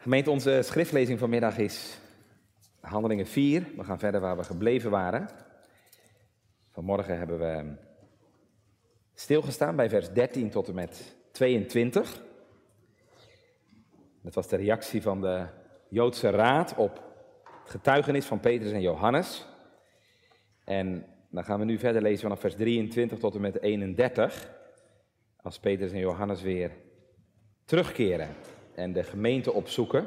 Gemeente, onze schriftlezing vanmiddag is Handelingen 4. We gaan verder waar we gebleven waren. Vanmorgen hebben we stilgestaan bij vers 13 tot en met 22. Dat was de reactie van de Joodse Raad op het getuigenis van Petrus en Johannes. En dan gaan we nu verder lezen vanaf vers 23 tot en met 31. Als Petrus en Johannes weer terugkeren en de gemeente opzoeken.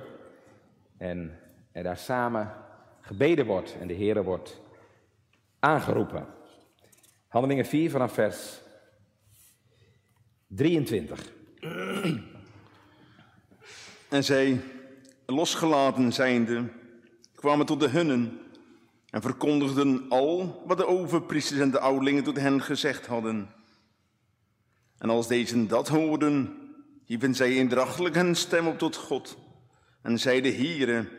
En er daar samen gebeden wordt en de Heer wordt aangeroepen. Handelingen 4 vanaf vers 23. En zij, losgelaten zijnde, kwamen tot de hunnen en verkondigden al wat de overpriesters en de ouderlingen tot hen gezegd hadden. En als deze dat hoorden, hieven zij indrachtelijk hun stem op tot God en zeiden, Heere,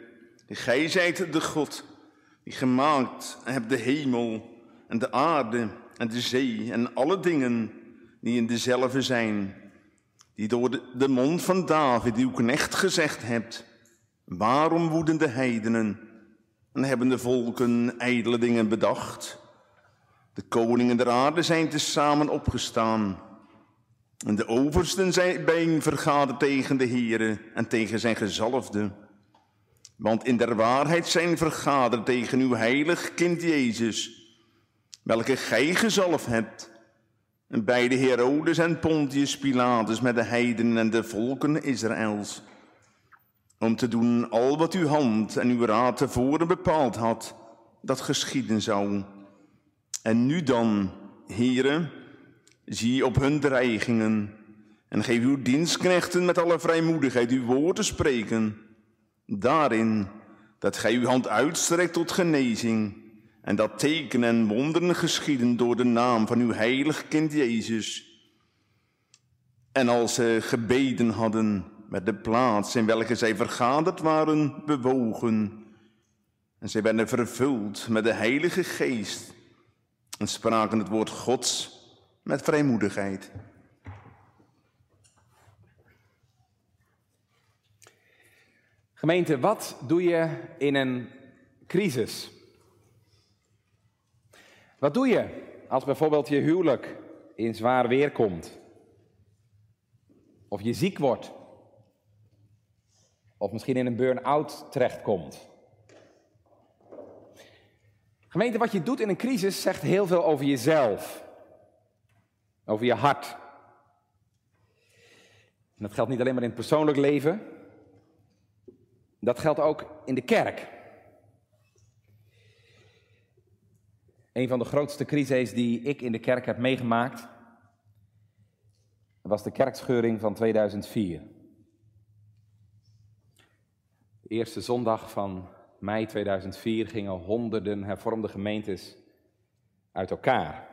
gij zijt de God, die gemaakt hebt de hemel en de aarde en de zee en alle dingen die in dezelfde zijn, die door de, mond van David, uw knecht, gezegd hebt, waarom woeden de heidenen en hebben de volken ijdele dingen bedacht? De koningen der aarde zijn tezamen opgestaan. En de oversten zijn bijeen vergaderd tegen de Heere en tegen zijn gezalfde. Want in der waarheid zijn vergaderd tegen uw heilig kind Jezus, welke gij gezalfd hebt. En bij de Herodes en Pontius Pilatus met de heidenen en de volken Israëls. Om te doen al wat uw hand en uw raad tevoren bepaald had, dat geschieden zou. En nu dan, heren, zie op hun dreigingen en geef uw dienstknechten met alle vrijmoedigheid uw woord te spreken. Daarin dat gij uw hand uitstrekt tot genezing en dat tekenen en wonderen geschieden door de naam van uw heilig kind Jezus. En als ze gebeden hadden met de plaats in welke zij vergaderd waren bewogen, en zij werden vervuld met de Heilige Geest en spraken het woord Gods met vrijmoedigheid. Gemeente, wat doe je in een crisis? Wat doe je als bijvoorbeeld je huwelijk in zwaar weer komt? Of je ziek wordt? Of misschien in een burn-out terechtkomt? Gemeente, wat je doet in een crisis zegt heel veel over jezelf. Over je hart. En dat geldt niet alleen maar in het persoonlijk leven. Dat geldt ook in de kerk. Een van de grootste crises die ik in de kerk heb meegemaakt, was de kerkscheuring van 2004. De eerste zondag van mei 2004 gingen honderden hervormde gemeentes uit elkaar.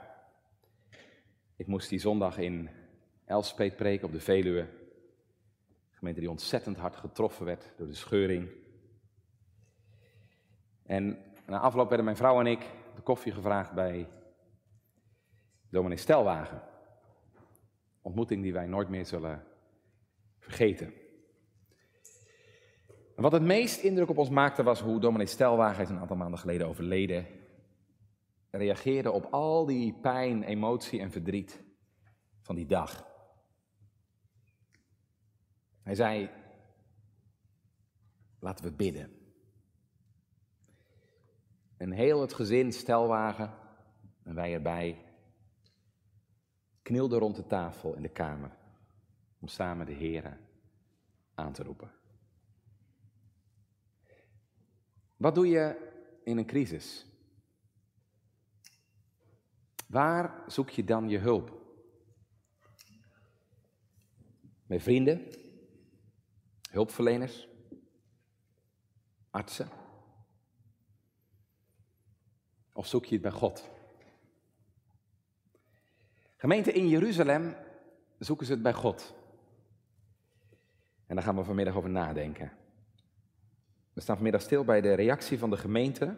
Ik moest die zondag in Elspet preken op de Veluwe. Een gemeente die ontzettend hard getroffen werd door de scheuring. En na afloop werden mijn vrouw en ik de koffie gevraagd bij dominee Stelwagen. Ontmoeting die wij nooit meer zullen vergeten. En wat het meest indruk op ons maakte was hoe dominee Stelwagen, is een aantal maanden geleden overleden, reageerde op al die pijn, emotie en verdriet van die dag. Hij zei, laten we bidden. En heel het gezin, stelwagen, en wij erbij, knielden rond de tafel in de kamer om samen de Heren aan te roepen. Wat doe je in een crisis? Waar zoek je dan je hulp? Bij vrienden, hulpverleners, artsen? Of zoek je het bij God? Gemeente in Jeruzalem zoeken ze het bij God. En daar gaan we vanmiddag over nadenken. We staan vanmiddag stil bij de reactie van de gemeente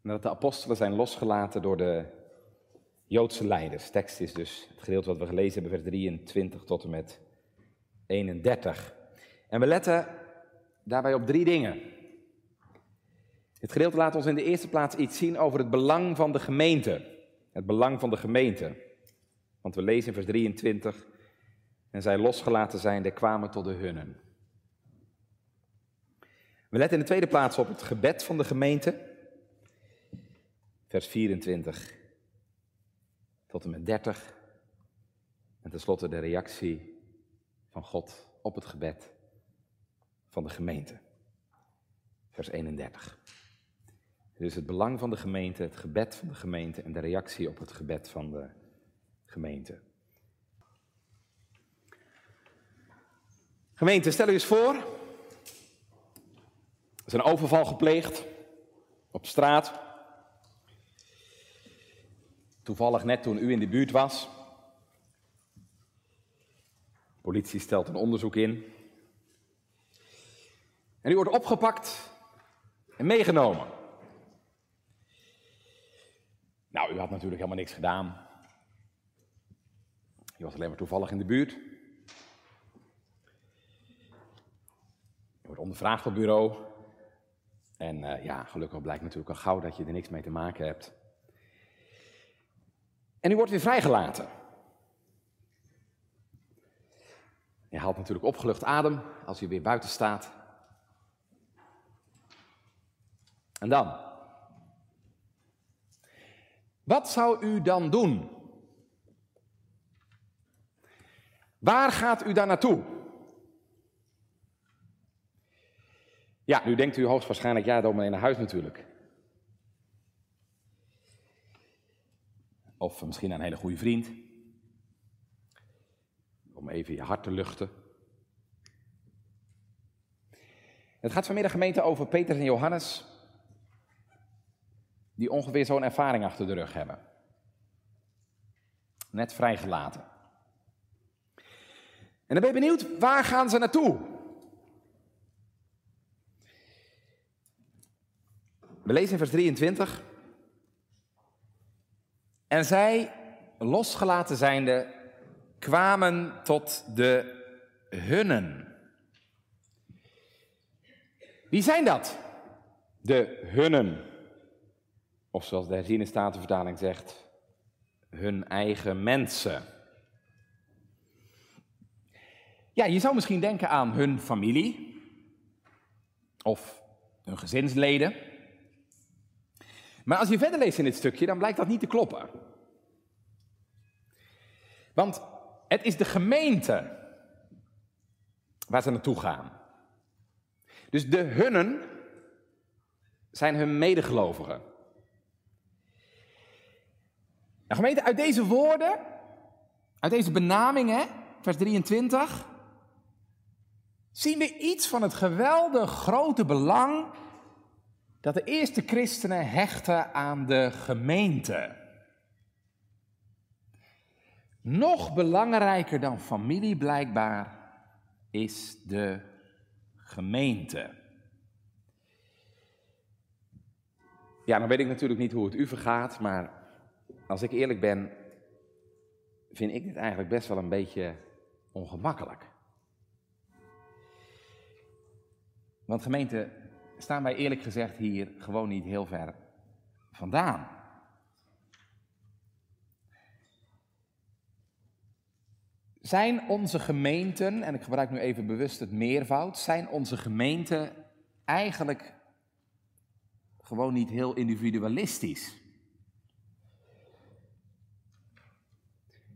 nadat de apostelen zijn losgelaten door de Joodse leiders. Tekst is dus het gedeelte wat we gelezen hebben, vers 23 tot en met 31. En we letten daarbij op drie dingen. Het gedeelte laat ons in de eerste plaats iets zien over het belang van de gemeente. Het belang van de gemeente. Want we lezen in vers 23, en zij losgelaten zijnde kwamen tot de hunnen. We letten in de tweede plaats op het gebed van de gemeente. Vers 24 tot en met 30. En tenslotte de reactie van God op het gebed van de gemeente. Vers 31. Dus het belang van de gemeente, het gebed van de gemeente en de reactie op het gebed van de gemeente. Gemeente, stel u eens voor. Er is een overval gepleegd op straat. Toevallig net toen u in de buurt was. De politie stelt een onderzoek in. En u wordt opgepakt en meegenomen. Nou, u had natuurlijk helemaal niks gedaan. U was alleen maar toevallig in de buurt. U wordt ondervraagd op bureau. En uh, ja, gelukkig blijkt natuurlijk al gauw dat je er niks mee te maken hebt. En u wordt weer vrijgelaten. Je haalt natuurlijk opgelucht adem als je weer buiten staat. En dan? Wat zou u dan doen? Waar gaat u dan naartoe? Ja, nu denkt u hoogstwaarschijnlijk, ja, dominee naar huis natuurlijk. Of misschien een hele goede vriend. Om even je hart te luchten. Het gaat vanmiddag gemeente over Petrus en Johannes. Die ongeveer zo'n ervaring achter de rug hebben. Net vrijgelaten. En dan ben je benieuwd, waar gaan ze naartoe? We lezen in vers 23. En zij, losgelaten zijnde, kwamen tot de hunnen. Wie zijn dat? De hunnen. Of zoals de herziene statenvertaling zegt, hun eigen mensen. Ja, je zou misschien denken aan hun familie of hun gezinsleden. Maar als je verder leest in dit stukje, dan blijkt dat niet te kloppen. Want het is de gemeente waar ze naartoe gaan. Dus de hunnen zijn hun medegelovigen. Nou, gemeente, uit deze woorden, uit deze benamingen, vers 23, zien we iets van het geweldig grote belang dat de eerste christenen hechten aan de gemeente. Nog belangrijker dan familie blijkbaar is de gemeente. Ja, dan weet ik natuurlijk niet hoe het u vergaat, maar als ik eerlijk ben, vind ik dit eigenlijk best wel een beetje ongemakkelijk. Want gemeente, staan wij eerlijk gezegd hier gewoon niet heel ver vandaan. Zijn onze gemeenten, en ik gebruik nu even bewust het meervoud, zijn onze gemeenten eigenlijk gewoon niet heel individualistisch?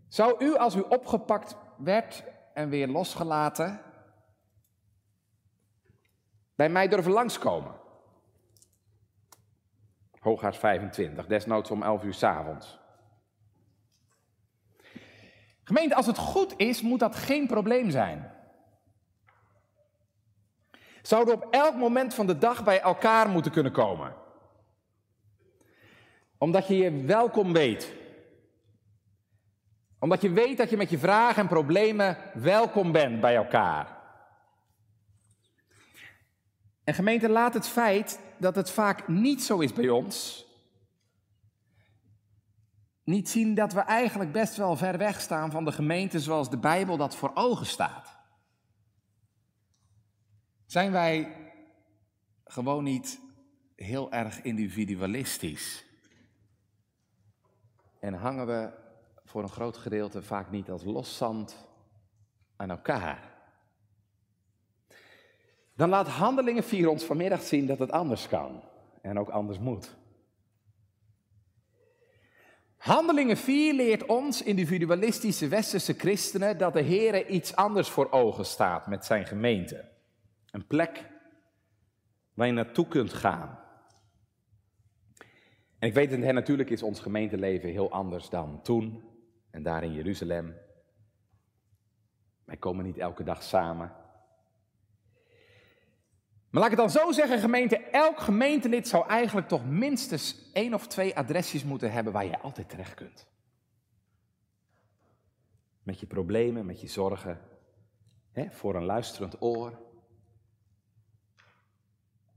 Zou u, als u opgepakt werd en weer losgelaten, bij mij durven langskomen? Hoogaars 25, desnoods om 11 uur s avonds. Gemeente, als het goed is, moet dat geen probleem zijn. Zouden op elk moment van de dag bij elkaar moeten kunnen komen. Omdat je je welkom weet omdat je weet dat je met je vragen en problemen welkom bent bij elkaar. En gemeente, laat het feit dat het vaak niet zo is bij ons, niet zien dat we eigenlijk best wel ver weg staan van de gemeente zoals de Bijbel dat voor ogen staat. Zijn wij gewoon niet heel erg individualistisch? En hangen we voor een groot gedeelte vaak niet als loszand aan elkaar? Dan laat Handelingen 4 ons vanmiddag zien dat het anders kan en ook anders moet. Handelingen 4 leert ons, individualistische westerse christenen, dat de Heer iets anders voor ogen staat met zijn gemeente. Een plek waar je naartoe kunt gaan. En ik weet het, natuurlijk is ons gemeenteleven heel anders dan toen en daar in Jeruzalem. Wij komen niet elke dag samen. Maar laat ik het dan zo zeggen, gemeente, elk gemeentelid zou eigenlijk toch minstens één of twee adresjes moeten hebben waar je altijd terecht kunt. Met je problemen, met je zorgen, hè, voor een luisterend oor.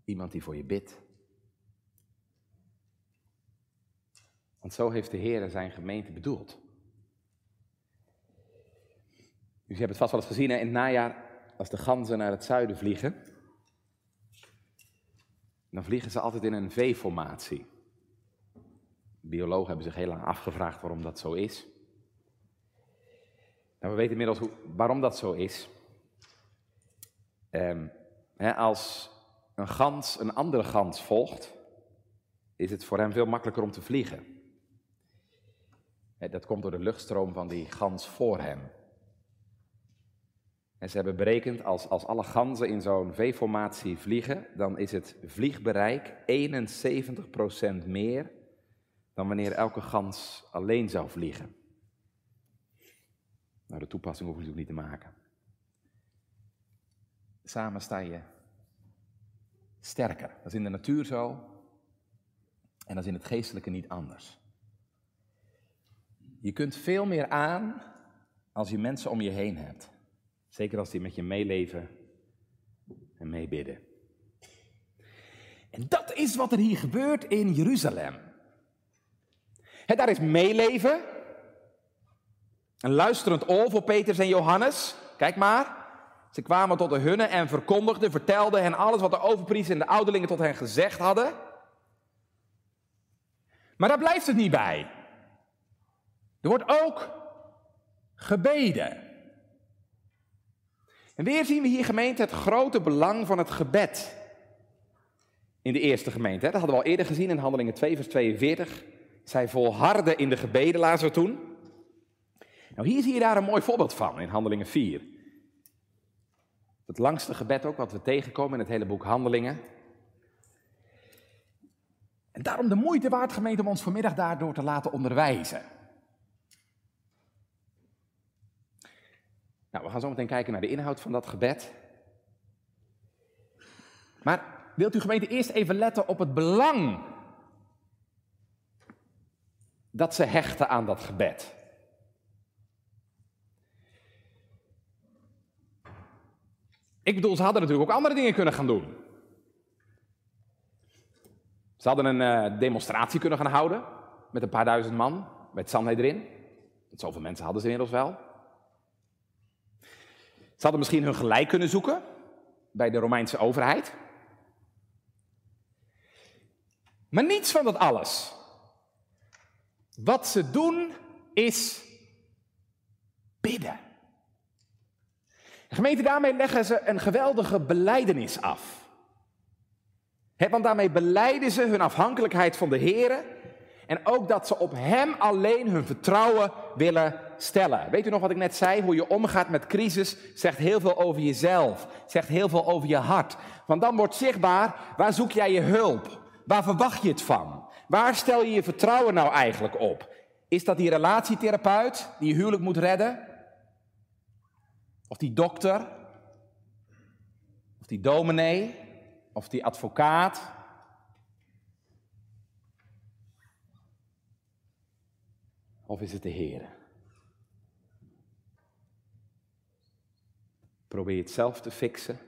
Iemand die voor je bidt. Want zo heeft de Heer zijn gemeente bedoeld. Je hebt het vast wel eens gezien in het najaar, als de ganzen naar het zuiden vliegen dan vliegen ze altijd in een V-formatie. Biologen hebben zich heel lang afgevraagd waarom dat zo is. Nou, we weten inmiddels hoe, waarom dat zo is. Hè, als een gans een andere gans volgt, is het voor hem veel makkelijker om te vliegen. Dat komt door de luchtstroom van die gans voor hem. En ze hebben berekend, als, als alle ganzen in zo'n V-formatie vliegen, dan is het vliegbereik 71% meer dan wanneer elke gans alleen zou vliegen. Nou, de toepassing hoef je natuurlijk niet te maken. Samen sta je sterker. Dat is in de natuur zo en dat is in het geestelijke niet anders. Je kunt veel meer aan als je mensen om je heen hebt. Zeker als die met je meeleven en meebidden. En dat is wat er hier gebeurt in Jeruzalem. Daar is meeleven. Een luisterend oor voor Petrus en Johannes. Kijk maar. Ze kwamen tot de hunne en verkondigden, vertelden hen alles wat de overpriester en de ouderlingen tot hen gezegd hadden. Maar daar blijft het niet bij. Er wordt ook gebeden. En weer zien we hier gemeente het grote belang van het gebed. In de eerste gemeente. Dat hadden we al eerder gezien in Handelingen 2, vers 42. Zij volharden in de gebeden, lazen toen. Nou, hier zie je daar een mooi voorbeeld van in Handelingen 4. Het langste gebed ook wat we tegenkomen in het hele boek Handelingen. En daarom de moeite waard gemeente om ons vanmiddag daardoor te laten onderwijzen. Nou, we gaan zo meteen kijken naar de inhoud van dat gebed. Maar wilt u gemeente eerst even letten op het belang dat ze hechten aan dat gebed? Ik bedoel, ze hadden natuurlijk ook andere dingen kunnen gaan doen. Ze hadden een uh, demonstratie kunnen gaan houden met een paar duizend man, met Sanhedrin. Zoveel mensen hadden ze inmiddels wel. Ze hadden misschien hun gelijk kunnen zoeken bij de Romeinse overheid. Maar niets van dat alles. Wat ze doen is bidden. De gemeente, daarmee leggen ze een geweldige beleidenis af. want daarmee beleiden ze hun afhankelijkheid van de Heer en ook dat ze op Hem alleen hun vertrouwen willen Weet u nog wat ik net zei? Hoe je omgaat met crisis zegt heel veel over jezelf, zegt heel veel over je hart. Want dan wordt zichtbaar, waar zoek jij je hulp? Waar verwacht je het van? Waar stel je je vertrouwen nou eigenlijk op? Is dat die relatietherapeut die je huwelijk moet redden? Of die dokter? Of die dominee? Of die advocaat? Of is het de Heer? Probeer je het zelf te fixen?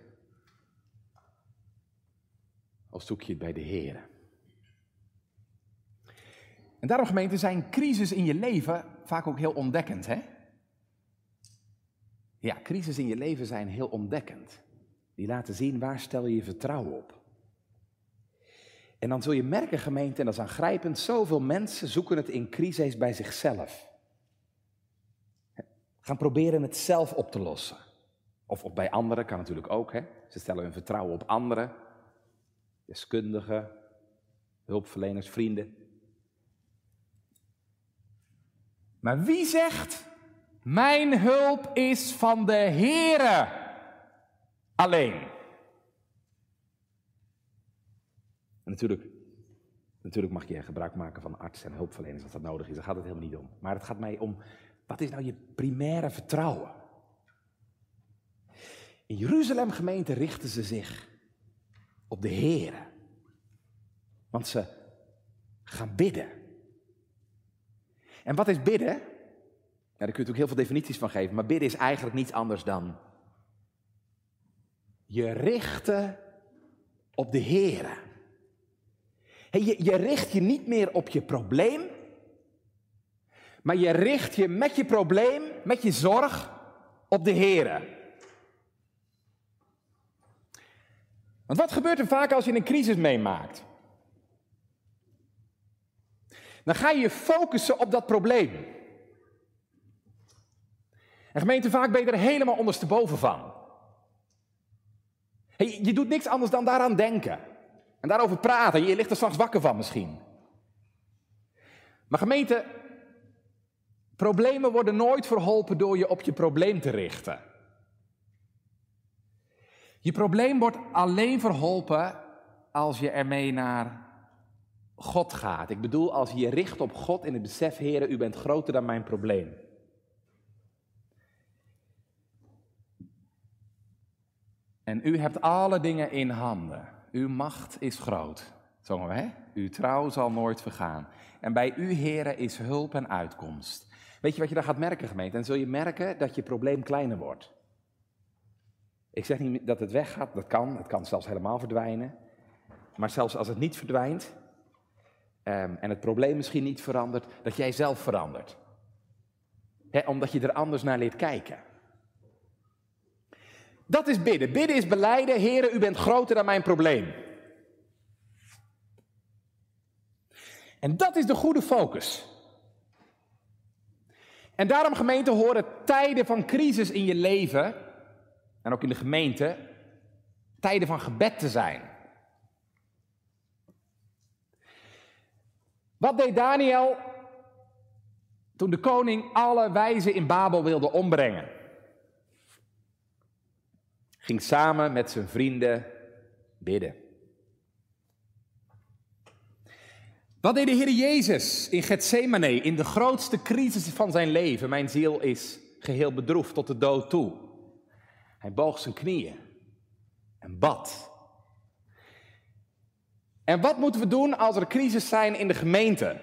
Of zoek je het bij de Heer? En daarom, gemeente, zijn crisis in je leven vaak ook heel ontdekkend, hè? Ja, crisis in je leven zijn heel ontdekkend. Die laten zien waar stel je je vertrouwen op. En dan zul je merken, gemeente, en dat is aangrijpend, zoveel mensen zoeken het in crisis bij zichzelf. Gaan proberen het zelf op te lossen. Of, of bij anderen, kan natuurlijk ook. Hè? Ze stellen hun vertrouwen op anderen, deskundigen, hulpverleners, vrienden. Maar wie zegt, mijn hulp is van de Heere alleen? natuurlijk, natuurlijk mag je gebruik maken van artsen en hulpverleners als dat nodig is. Daar gaat het helemaal niet om. Maar het gaat mij om, wat is nou je primaire vertrouwen? In Jeruzalem gemeente richten ze zich op de Heer. Want ze gaan bidden. En wat is bidden? Daar kun je natuurlijk heel veel definities van geven. Maar bidden is eigenlijk niets anders dan je richten op de Heer. Je, richt je niet meer op je probleem, maar je richt je met je probleem, met je zorg op de Heer. Want wat gebeurt er vaak als je een crisis meemaakt? Dan ga je je focussen op dat probleem. En gemeente, vaak ben je er helemaal ondersteboven van. je doet niks anders dan daaraan denken. En daarover praten. Je ligt er straks wakker van misschien. Maar gemeente, problemen worden nooit verholpen door je op je probleem te richten. Je probleem wordt alleen verholpen als je ermee naar God gaat. Ik bedoel, als je je richt op God in het besef, Heer, u bent groter dan mijn probleem. En u hebt alle dingen in handen. Uw macht is groot. Zongen we, hè? Uw trouw zal nooit vergaan. En bij u, heren, is hulp en uitkomst. Weet je wat je dan gaat merken, gemeente? Dan zul je merken dat je probleem kleiner wordt. Ik zeg niet dat het weggaat, dat kan. Het kan zelfs helemaal verdwijnen. Maar zelfs als het niet verdwijnt um, en het probleem misschien niet verandert, dat jij zelf verandert. omdat je er anders naar leert kijken. Dat is bidden. Bidden is beleiden, Heren, u bent groter dan mijn probleem. En dat is de goede focus. En daarom, gemeente, horen tijden van crisis in je leven, en ook in de gemeente, tijden van gebed te zijn. Wat deed Daniel toen de koning alle wijzen in Babel wilde ombrengen? ging samen met zijn vrienden bidden. Wat deed de Heer Jezus in Gethsemane, in de grootste crisis van zijn leven? Mijn ziel is geheel bedroefd tot de dood toe. Hij boog zijn knieën en bad. En wat moeten we doen als er crisis zijn in de gemeente?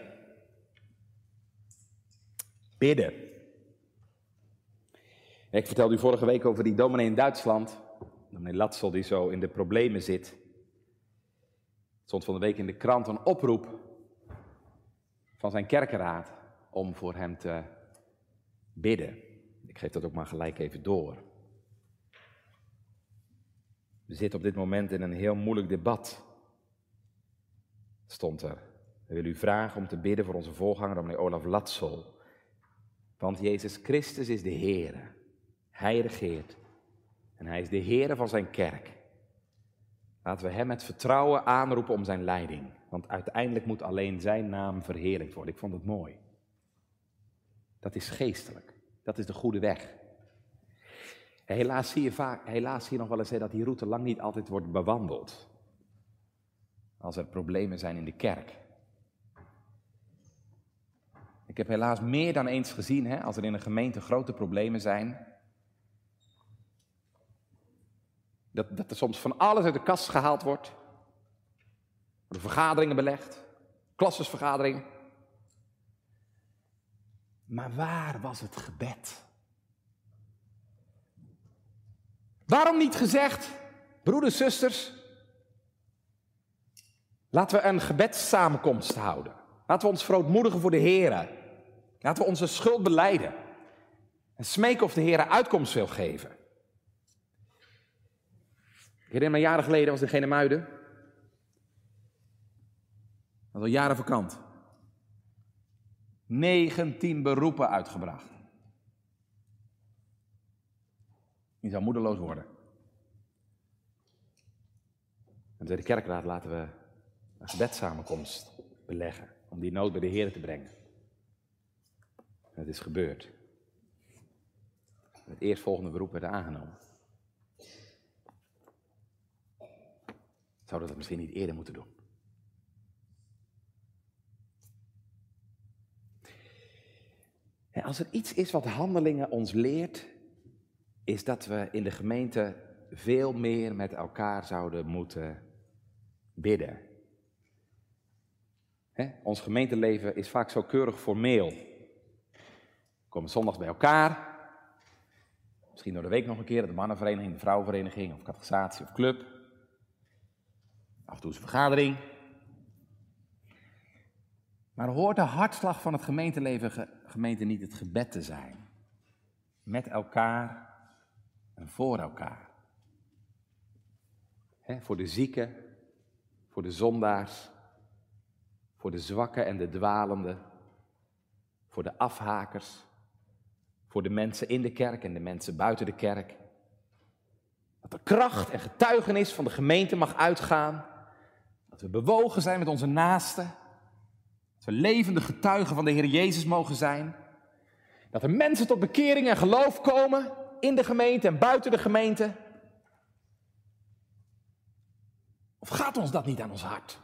Bidden. Ik vertelde u vorige week over die dominee in Duitsland meneer Latsel die zo in de problemen zit. Stond van de week in de krant een oproep van zijn kerkenraad om voor hem te bidden. Ik geef dat ook maar gelijk even door. We zitten op dit moment in een heel moeilijk debat. Stond er. We willen u vragen om te bidden voor onze voorganger, meneer Olaf Latsel. Want Jezus Christus is de Heer. Hij regeert. En hij is de Heer van zijn kerk. Laten we hem met vertrouwen aanroepen om zijn leiding. Want uiteindelijk moet alleen zijn naam verheerlijkt worden. Ik vond het mooi. Dat is geestelijk. Dat is de goede weg. Helaas zie je, vaak, helaas zie je nog wel eens dat die route lang niet altijd wordt bewandeld. Als er problemen zijn in de kerk. Ik heb helaas meer dan eens gezien, hè, als er in een gemeente grote problemen zijn, Dat, dat er soms van alles uit de kast gehaald wordt. De vergaderingen belegd. Klassesvergaderingen. Maar waar was het gebed? Waarom niet gezegd, broeders, zusters, laten we een gebedssamenkomst houden. Laten we ons verootmoedigen voor de Heer. Laten we onze schuld beleiden. En smeken of de Heer uitkomst wil geven. Ik herinner me jaren geleden, was in Genemuiden. Dat al jaren vakant. 19 beroepen uitgebracht. Je zou moedeloos worden. En zei de kerkraad, laten we een gebedssamenkomst beleggen. Om die nood bij de Heer te brengen. En het is gebeurd. Het eerstvolgende beroep werd aangenomen. Zouden we dat misschien niet eerder moeten doen? En als er iets is wat handelingen ons leert, is dat we in de gemeente veel meer met elkaar zouden moeten bidden. ons gemeenteleven is vaak zo keurig formeel. We komen zondags bij elkaar. Misschien door de week nog een keer, de mannenvereniging, de vrouwenvereniging, of catechisatie of club. Af en toe is een vergadering. Maar hoort de hartslag van het gemeenteleven, gemeente, niet het gebed te zijn? Met elkaar en voor elkaar. voor de zieken, voor de zondaars, voor de zwakken en de dwalenden, voor de afhakers, voor de mensen in de kerk en de mensen buiten de kerk. Dat de kracht en getuigenis van de gemeente mag uitgaan. Dat we bewogen zijn met onze naasten. Dat we levende getuigen van de Heer Jezus mogen zijn. Dat er mensen tot bekering en geloof komen in de gemeente en buiten de gemeente. Of gaat ons dat niet aan ons hart?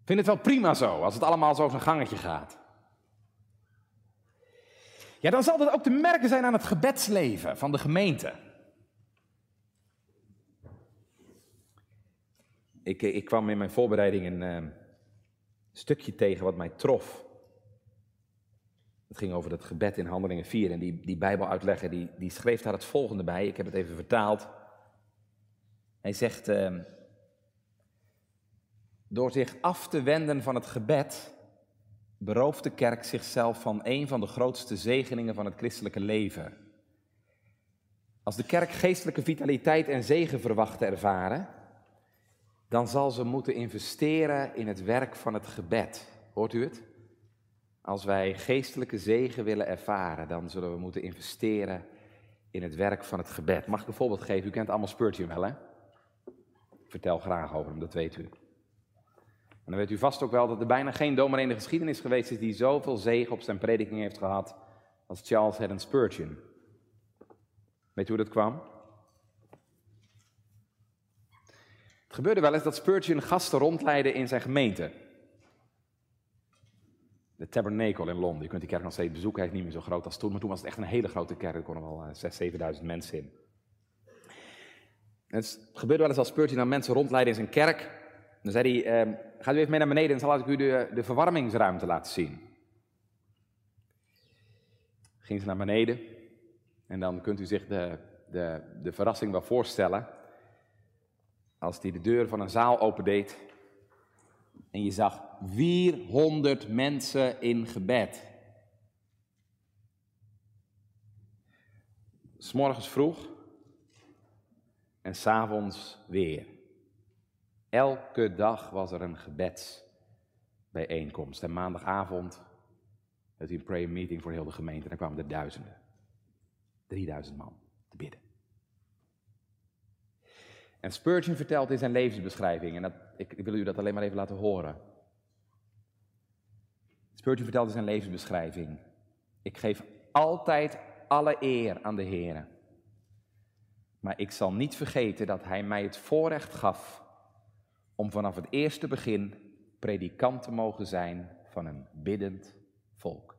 Ik vind het wel prima zo, als het allemaal zo zijn gangetje gaat. Ja, dan zal dat ook te merken zijn aan het gebedsleven van de gemeente. Ik, ik kwam in mijn voorbereiding een uh, stukje tegen wat mij trof. Het ging over het gebed in Handelingen 4 en die, die Bijbeluitlegger die, die schreef daar het volgende bij. Ik heb het even vertaald. Hij zegt, uh, door zich af te wenden van het gebed, berooft de kerk zichzelf van een van de grootste zegeningen van het christelijke leven. Als de kerk geestelijke vitaliteit en zegen verwacht te ervaren, dan zal ze moeten investeren in het werk van het gebed. Hoort u het? Als wij geestelijke zegen willen ervaren, dan zullen we moeten investeren in het werk van het gebed. Mag ik een voorbeeld geven? U kent allemaal Spurgeon wel, hè? Ik vertel graag over hem, dat weet u. En dan weet u vast ook wel dat er bijna geen dominee in de geschiedenis geweest is die zoveel zegen op zijn prediking heeft gehad als Charles Haddon Spurgeon. Weet u hoe dat kwam? Het gebeurde wel eens dat Spurgeon gasten rondleidde in zijn gemeente. De Tabernacle in Londen. Je kunt die kerk nog steeds bezoeken. Hij is niet meer zo groot als toen. Maar toen was het echt een hele grote kerk. Er konden wel 6.000, 7.000 mensen in. het gebeurde wel eens als Spurgeon dan mensen rondleidde in zijn kerk. Dan zei hij, eh, gaat u even mee naar beneden en zal ik u de, de verwarmingsruimte laten zien. Ging ze naar beneden en dan kunt u zich de, de, de verrassing wel voorstellen. Als hij de deur van een zaal opendeed en je zag 400 mensen in gebed. S'morgens vroeg en s'avonds weer. Elke dag was er een gebedsbijeenkomst. En maandagavond het een prayer meeting voor heel de gemeente. Daar kwamen er duizenden. 3000 man te bidden. En Spurgeon vertelt in zijn levensbeschrijving, en dat, ik wil u dat alleen maar even laten horen. Spurgeon vertelt in zijn levensbeschrijving, ik geef altijd alle eer aan de Heer. Maar ik zal niet vergeten dat Hij mij het voorrecht gaf om vanaf het eerste begin predikant te mogen zijn van een biddend volk.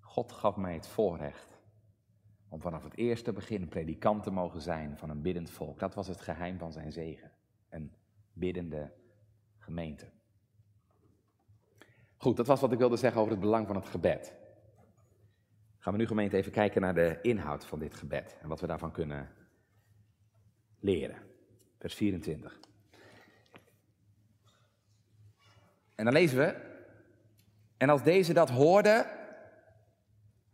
God gaf mij het voorrecht om vanaf het eerste begin predikant te mogen zijn van een biddend volk. Dat was het geheim van zijn zegen. Een biddende gemeente. Goed, dat was wat ik wilde zeggen over het belang van het gebed. Gaan we nu gemeente even kijken naar de inhoud van dit gebed en wat we daarvan kunnen leren vers 24. En dan lezen we, en als deze dat hoorden,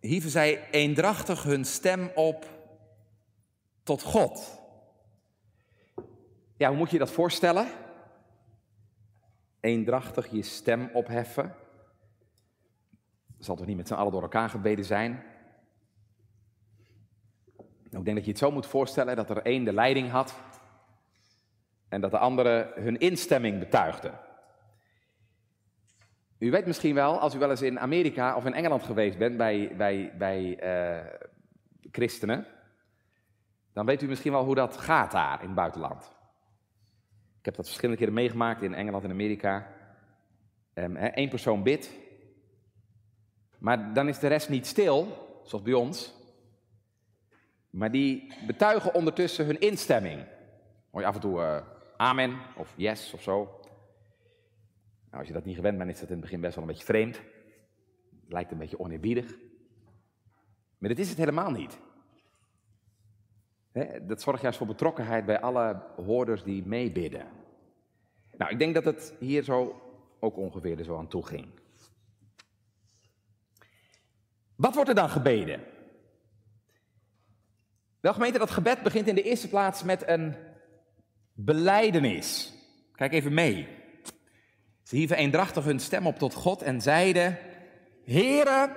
hieven zij eendrachtig hun stem op tot God. Ja, hoe moet je dat voorstellen? Eendrachtig je stem opheffen. Zal toch niet met z'n allen door elkaar gebeden zijn? Nou, ik denk dat je het zo moet voorstellen dat er één de leiding had en dat de anderen hun instemming betuigden. U weet misschien wel, als u wel eens in Amerika of in Engeland geweest bent bij, bij, bij uh, christenen, dan weet u misschien wel hoe dat gaat daar in het buitenland. Ik heb dat verschillende keren meegemaakt in Engeland en Amerika. Eén ehm, persoon bidt, maar dan is de rest niet stil, zoals bij ons. Maar die betuigen ondertussen hun instemming. Hoor je af en toe uh, amen of yes of zo. Nou, als je dat niet gewend bent, is dat in het begin best wel een beetje vreemd. Lijkt een beetje oneerbiedig. Maar dit is het helemaal niet. Dat zorgt juist voor betrokkenheid bij alle hoorders die meebidden. Nou, ik denk dat het hier zo ook ongeveer er zo aan toe ging. Wat wordt er dan gebeden? Wel gemeente, dat gebed begint in de eerste plaats met een beleidenis. Kijk even mee. Ze hieven eendrachtig hun stem op tot God en zeiden: Heere,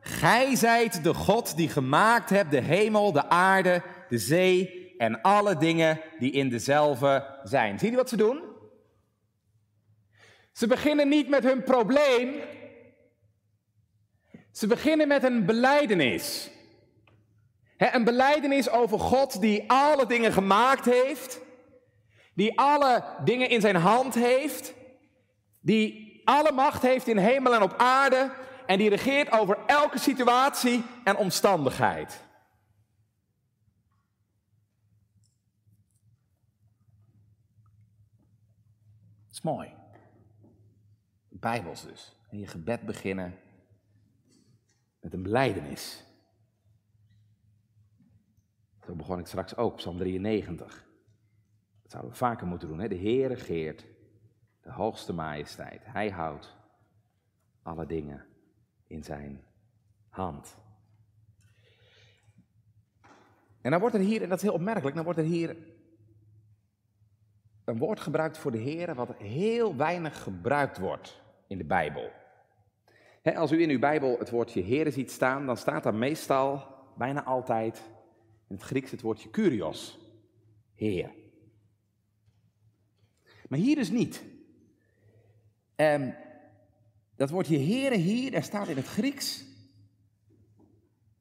gij zijt de God die gemaakt hebt de hemel, de aarde, de zee en alle dingen die in dezelfde zijn. Zie je wat ze doen? Ze beginnen niet met hun probleem. Ze beginnen met een beleidenis. een beleidenis over God die alle dingen gemaakt heeft, die alle dingen in zijn hand heeft, die alle macht heeft in hemel en op aarde en die regeert over elke situatie en omstandigheid. Mooi. Bijbels dus. En je gebed beginnen met een beleidenis. Zo begon ik straks ook, Psalm 93. Dat zouden we vaker moeten doen. Hè? De Heer regeert, de hoogste majesteit. Hij houdt alle dingen in zijn hand. En dan wordt er hier, en dat is heel opmerkelijk, dan wordt er hier een woord gebruikt voor de Heer wat heel weinig gebruikt wordt in de Bijbel. als u in uw Bijbel het woordje Heer ziet staan, dan staat daar meestal, bijna altijd, in het Grieks het woordje Kurios, Heer. Maar hier dus niet. En dat woordje Heere hier, daar staat in het Grieks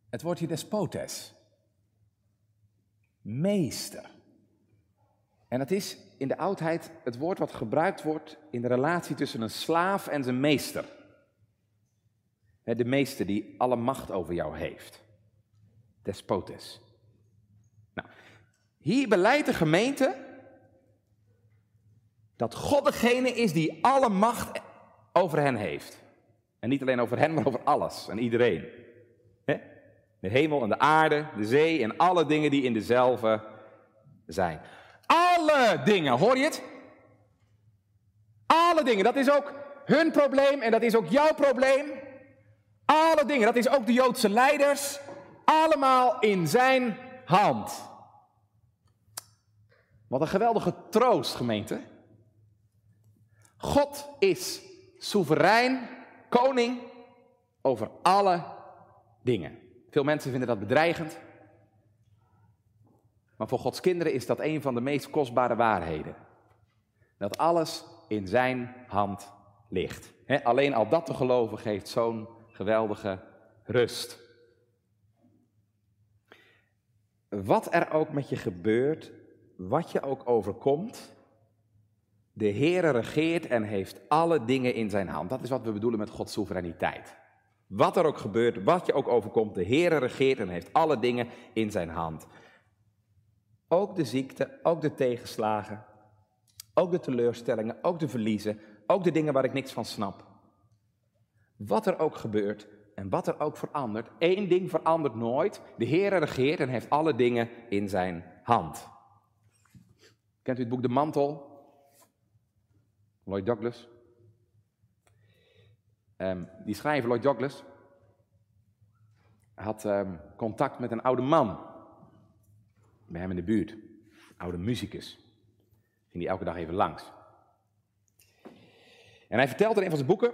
het woordje despotes. Meester. En dat is in de oudheid het woord wat gebruikt wordt in de relatie tussen een slaaf en zijn meester. De meester die alle macht over jou heeft. Despotes. Nou, hier beleidt de gemeente dat God degene is die alle macht over hen heeft. En niet alleen over hen, maar over alles en iedereen. De hemel en de aarde, de zee en alle dingen die in dezelfde zijn. Alle dingen, hoor je het? Alle dingen, dat is ook hun probleem en dat is ook jouw probleem. Alle dingen, dat is ook de Joodse leiders. Allemaal in zijn hand. Wat een geweldige troost, gemeente. God is soeverein, koning over alle dingen. Veel mensen vinden dat bedreigend. Maar voor Gods kinderen is dat een van de meest kostbare waarheden. Dat alles in zijn hand ligt. alleen al dat te geloven geeft zo'n geweldige rust. Wat er ook met je gebeurt, wat je ook overkomt, de Heere regeert en heeft alle dingen in zijn hand. Dat is wat we bedoelen met Gods soevereiniteit. Wat er ook gebeurt, wat je ook overkomt, de Heere regeert en heeft alle dingen in zijn hand. Ook de ziekte, ook de tegenslagen, ook de teleurstellingen, ook de verliezen, ook de dingen waar ik niks van snap. Wat er ook gebeurt en wat er ook verandert, één ding verandert nooit. De Heere regeert en heeft alle dingen in zijn hand. Kent u het boek De Mantel? Lloyd Douglas. Um, die schrijver, Lloyd Douglas, had um, contact met een oude man bij hem in de buurt. Oude muzikus. Ging die elke dag even langs. En hij vertelde in een van zijn boeken.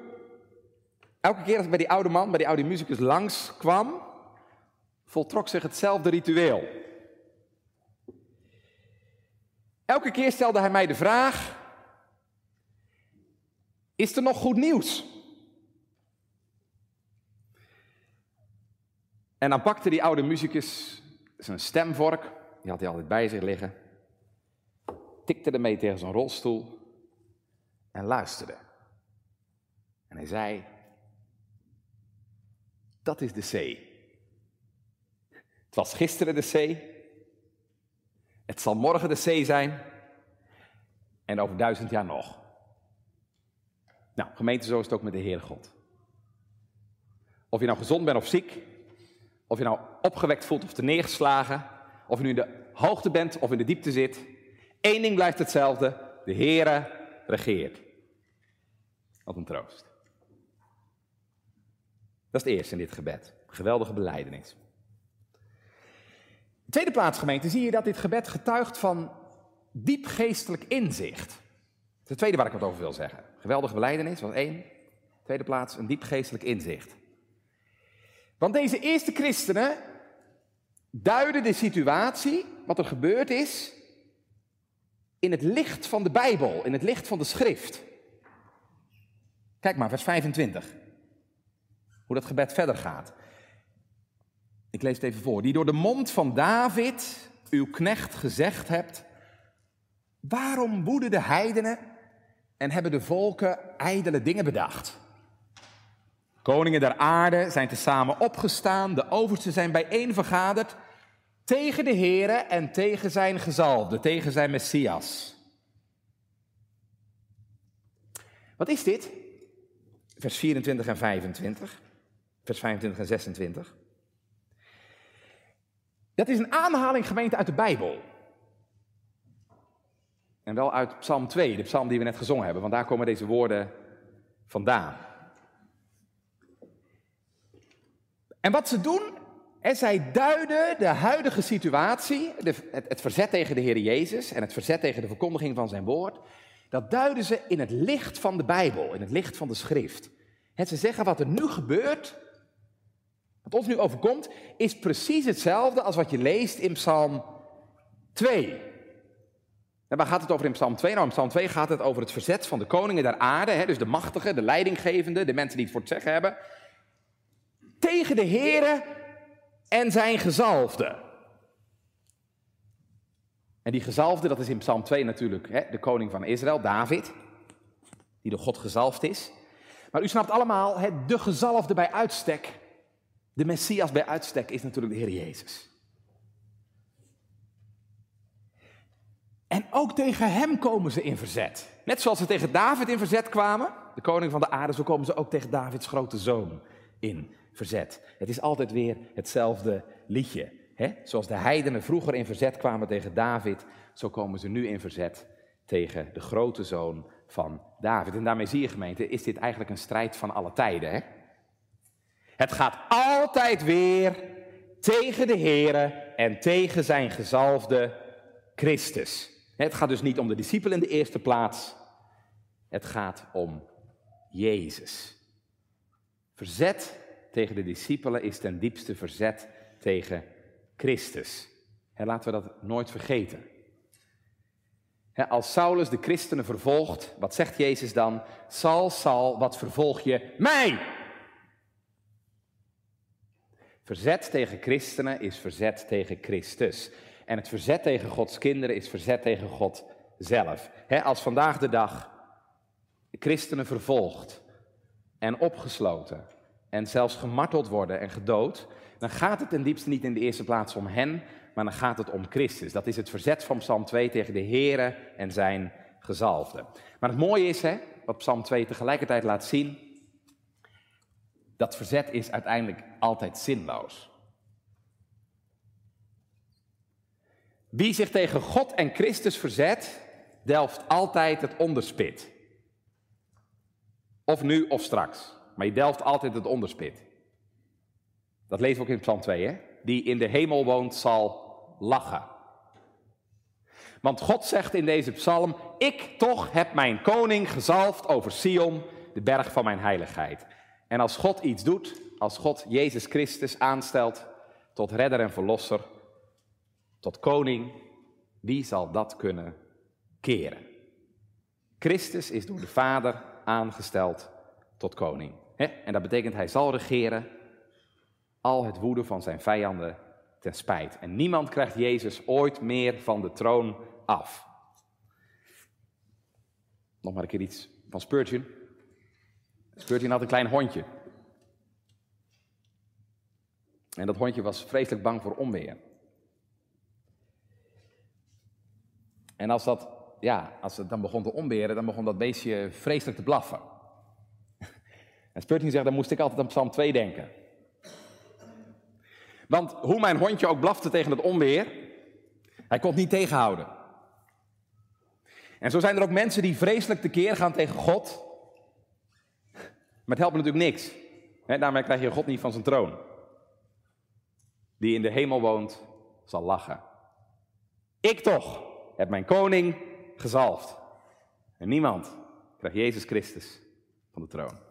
Elke keer als ik bij die oude man, bij die oude muzikus langs kwam, voltrok zich hetzelfde ritueel. Elke keer stelde hij mij de vraag: Is er nog goed nieuws? En dan pakte die oude muzikus zijn stemvork, die had hij altijd bij zich liggen, tikte ermee tegen zijn rolstoel en luisterde. En hij zei: Dat is de zee. Het was gisteren de zee. Het zal morgen de zee zijn. En over duizend jaar nog. Nou, gemeente, zo is het ook met de Heer God. Of je nou gezond bent of ziek. Of je nou opgewekt voelt of te neergeslagen. Of je nu in de hoogte bent of in de diepte zit. Eén ding blijft hetzelfde. De Heere regeert. Wat een troost. Dat is het eerste in dit gebed. Geweldige beleidenis. Tweede plaats, gemeente, zie je dat dit gebed getuigt van diep geestelijk inzicht. Het tweede waar ik wat over wil zeggen. Geweldige beleidenis, was één. Tweede plaats, een diep geestelijk inzicht. Want deze eerste christenen duiden de situatie, wat er gebeurd is, in het licht van de Bijbel, in het licht van de schrift. Kijk maar, vers 25. Hoe dat gebed verder gaat. Ik lees het even voor. Die door de mond van David, uw knecht, gezegd hebt. Waarom woeden de heidenen en hebben de volken ijdele dingen bedacht? Koningen der aarde zijn tezamen opgestaan, de oversten zijn bijeen vergaderd tegen de Here en tegen zijn gezalfde, tegen zijn Messias. Wat is dit? Vers 24 en 25. Vers 25 en 26. Dat is een aanhaling gemeente uit de Bijbel. En wel uit Psalm 2, de psalm die we net gezongen hebben, want daar komen deze woorden vandaan. En wat ze doen, en zij duiden de huidige situatie, de, het, verzet tegen de Heer Jezus en het verzet tegen de verkondiging van zijn woord, dat duiden ze in het licht van de Bijbel, in het licht van de schrift. Ze zeggen wat er nu gebeurt, wat ons nu overkomt, is precies hetzelfde als wat je leest in Psalm 2. En waar gaat het over in Psalm 2? Nou, in Psalm 2 gaat het over het verzet van de koningen der aarde, hè, dus de machtigen, de leidinggevenden, de mensen die het voor zeggen hebben, tegen de Here en zijn gezalfde. En die gezalfde, dat is in Psalm 2 natuurlijk hè, de koning van Israël, David, die door God gezalfd is. Maar u snapt allemaal, hè, de gezalfde bij uitstek de Messias bij uitstek is natuurlijk de Heer Jezus. En ook tegen hem komen ze in verzet. Net zoals ze tegen David in verzet kwamen, de koning van de aarde, zo komen ze ook tegen Davids grote zoon in verzet. Het is altijd weer hetzelfde liedje. Hè? Zoals de heidenen vroeger in verzet kwamen tegen David, zo komen ze nu in verzet tegen de grote zoon van David. En daarmee zie je gemeente, is dit eigenlijk een strijd van alle tijden. Hè? Het gaat altijd weer tegen de Here en tegen zijn gezalfde Christus. Het gaat dus niet om de discipelen in de eerste plaats. Het gaat om Jezus. Verzet tegen de discipelen is ten diepste verzet tegen Christus. En laten we dat nooit vergeten. Als Saulus de christenen vervolgt, wat zegt Jezus dan? Sal, Sal, wat vervolg je mij? Verzet tegen christenen is verzet tegen Christus. En het verzet tegen Gods kinderen is verzet tegen God zelf. als vandaag de dag christenen vervolgd en opgesloten en zelfs gemarteld worden en gedood, dan gaat het ten diepste niet in de eerste plaats om hen, maar dan gaat het om Christus. Dat is het verzet van Psalm 2 tegen de Here en zijn gezalfde. Maar het mooie is, hè, wat Psalm 2 tegelijkertijd laat zien, dat verzet is uiteindelijk altijd zinloos. Wie zich tegen God en Christus verzet, delft altijd het onderspit. Of nu of straks. Maar je delft altijd het onderspit. Dat lezen we ook in Psalm 2, hè? Die in de hemel woont zal lachen. Want God zegt in deze psalm, ik toch heb mijn koning gezalfd over Sion, de berg van mijn heiligheid. En als God iets doet, als God Jezus Christus aanstelt tot redder en verlosser, tot koning, wie zal dat kunnen keren? Christus is door de Vader aangesteld tot koning. En dat betekent hij zal regeren al het woede van zijn vijanden ten spijt. En niemand krijgt Jezus ooit meer van de troon af. Nog maar een keer iets van Spurgeon. Spurgeon had een klein hondje. En dat hondje was vreselijk bang voor onweer. En als, dat, ja, als het dan begon te onweren, dan begon dat beestje vreselijk te blaffen. En Spurgeon zegt, dan moest ik altijd aan Psalm 2 denken. Want hoe mijn hondje ook blafte tegen het onweer, hij kon het niet tegenhouden. En zo zijn er ook mensen die vreselijk tekeer gaan tegen God. Maar het helpt natuurlijk niks. daarmee krijg je God niet van zijn troon. Die in de hemel woont, zal lachen. Ik toch heb mijn koning gezalfd. En niemand krijgt Jezus Christus van de troon.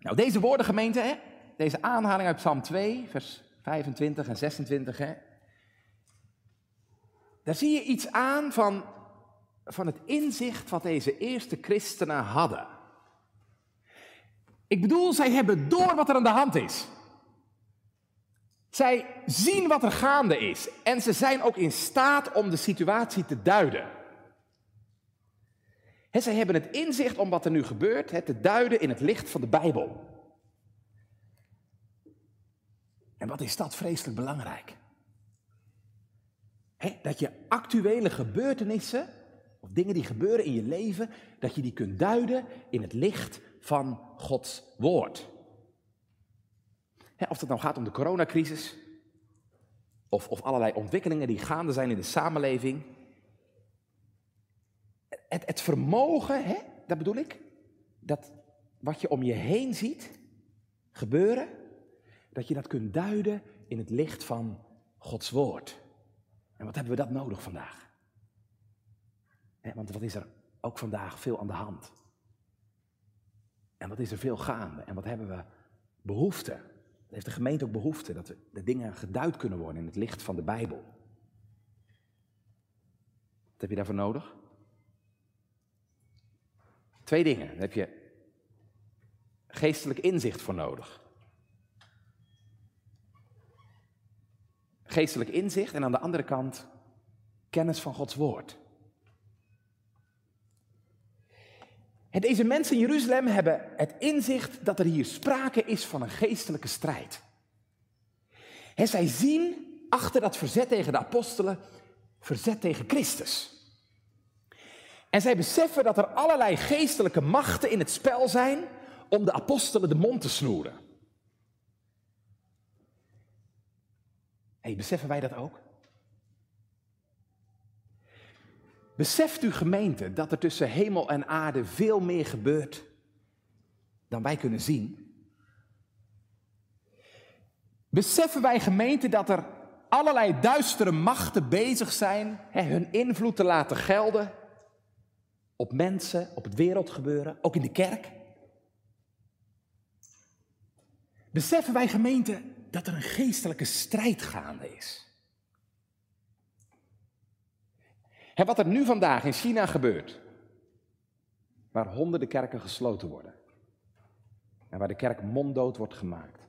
Nou, deze woorden, gemeente, hè, deze aanhaling uit Psalm 2, vers 25 en 26, hè, daar zie je iets aan van, van het inzicht wat deze eerste christenen hadden. Ik bedoel, zij hebben door wat er aan de hand is. Zij zien wat er gaande is en ze zijn ook in staat om de situatie te duiden. He, zij hebben het inzicht om wat er nu gebeurt te duiden in het licht van de Bijbel. En wat is dat vreselijk belangrijk? dat je actuele gebeurtenissen, of dingen die gebeuren in je leven, dat je die kunt duiden in het licht van Gods woord. of het nou gaat om de coronacrisis, of, of allerlei ontwikkelingen die gaande zijn in de samenleving. Het, vermogen, hè, dat bedoel ik, dat wat je om je heen ziet gebeuren, dat je dat kunt duiden in het licht van Gods woord. En wat hebben we dat nodig vandaag? want wat is er ook vandaag veel aan de hand? En wat is er veel gaande? En wat hebben we behoefte? Heeft de gemeente ook behoefte, dat de dingen geduid kunnen worden in het licht van de Bijbel. Wat heb je daarvoor nodig? Twee dingen. Daar heb je geestelijk inzicht voor nodig. geestelijk inzicht en aan de andere kant kennis van Gods woord. Deze mensen in Jeruzalem hebben het inzicht dat er hier sprake is van een geestelijke strijd. En zij zien achter dat verzet tegen de apostelen verzet tegen Christus. En zij beseffen dat er allerlei geestelijke machten in het spel zijn om de apostelen de mond te snoeren. hey, beseffen wij dat ook? Beseft u gemeente dat er tussen hemel en aarde veel meer gebeurt dan wij kunnen zien? Beseffen wij gemeente dat er allerlei duistere machten bezig zijn hè, hun invloed te laten gelden op mensen, op het wereldgebeuren, ook in de kerk? Beseffen wij gemeente dat er een geestelijke strijd gaande is. En wat er nu vandaag in China gebeurt, waar honderden kerken gesloten worden en waar de kerk monddood wordt gemaakt.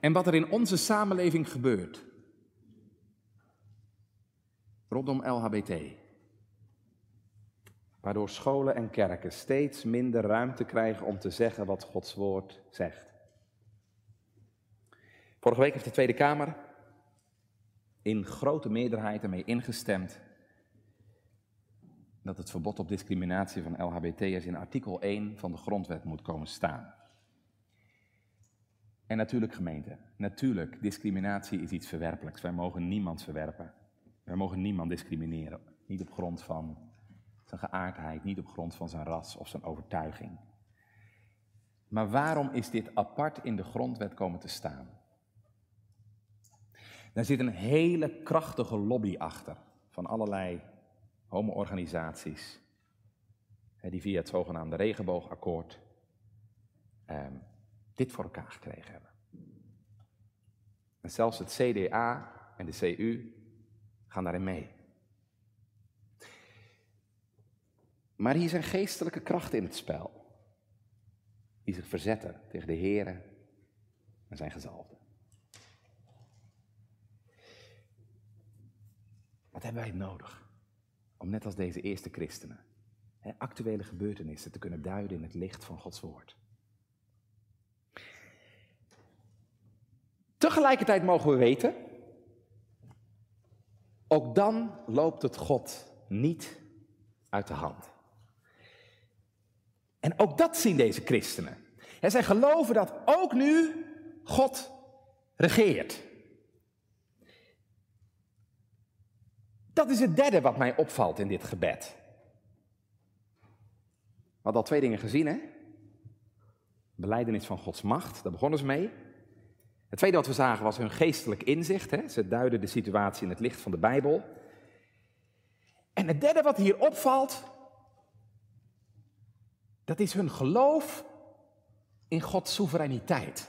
En wat er in onze samenleving gebeurt rondom LHBT. Waardoor scholen en kerken steeds minder ruimte krijgen om te zeggen wat Gods woord zegt. Vorige week heeft de Tweede Kamer in grote meerderheid ermee ingestemd dat het verbod op discriminatie van LHBT'ers in artikel 1 van de grondwet moet komen staan. En natuurlijk gemeente, natuurlijk, discriminatie is iets verwerpelijks. Wij mogen niemand verwerpen. Wij mogen niemand discrimineren, niet op grond van zijn geaardheid, niet op grond van zijn ras of zijn overtuiging. Maar waarom is dit apart in de grondwet komen te staan? Daar zit een hele krachtige lobby achter van allerlei homo-organisaties. Die via het zogenaamde regenboogakkoord eh, dit voor elkaar gekregen hebben. En zelfs het CDA en de CU gaan daarin mee. Maar hier zijn geestelijke krachten in het spel. Die zich verzetten tegen de Here en zijn gezalfde. Wat hebben wij nodig? Om net als deze eerste christenen actuele gebeurtenissen te kunnen duiden in het licht van Gods woord. Tegelijkertijd mogen we weten, ook dan loopt het God niet uit de hand. En ook dat zien deze christenen. En zij geloven dat ook nu God regeert. Dat is het derde wat mij opvalt in dit gebed. We hadden al twee dingen gezien, hè? Beleidenis van Gods macht, daar begonnen ze mee. Het tweede wat we zagen was hun geestelijk inzicht. Hè? Ze duiden de situatie in het licht van de Bijbel. En het derde wat hier opvalt, dat is hun geloof in Gods soevereiniteit.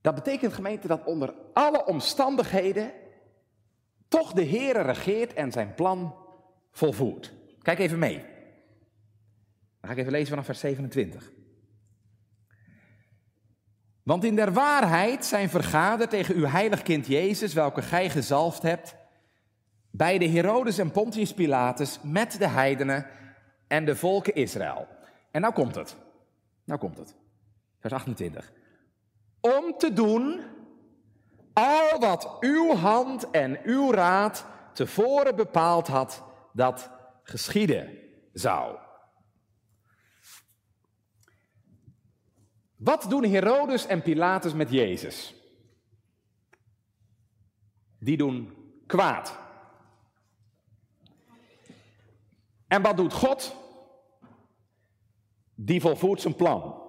Dat betekent gemeente dat onder alle omstandigheden toch de Heer regeert en zijn plan volvoert. Kijk even mee. Dan ga ik even lezen vanaf vers 27. Want in der waarheid zijn vergaderd tegen uw heilig kind Jezus, welke gij gezalfd hebt, bij de Herodes en Pontius Pilatus met de heidenen en de volken Israël. En nou komt het. Nou komt het. Vers 28. Om te doen al wat uw hand en uw raad tevoren bepaald had dat geschieden zou. Wat doen Herodes en Pilatus met Jezus? Die doen kwaad. En wat doet God? Die volvoert zijn plan.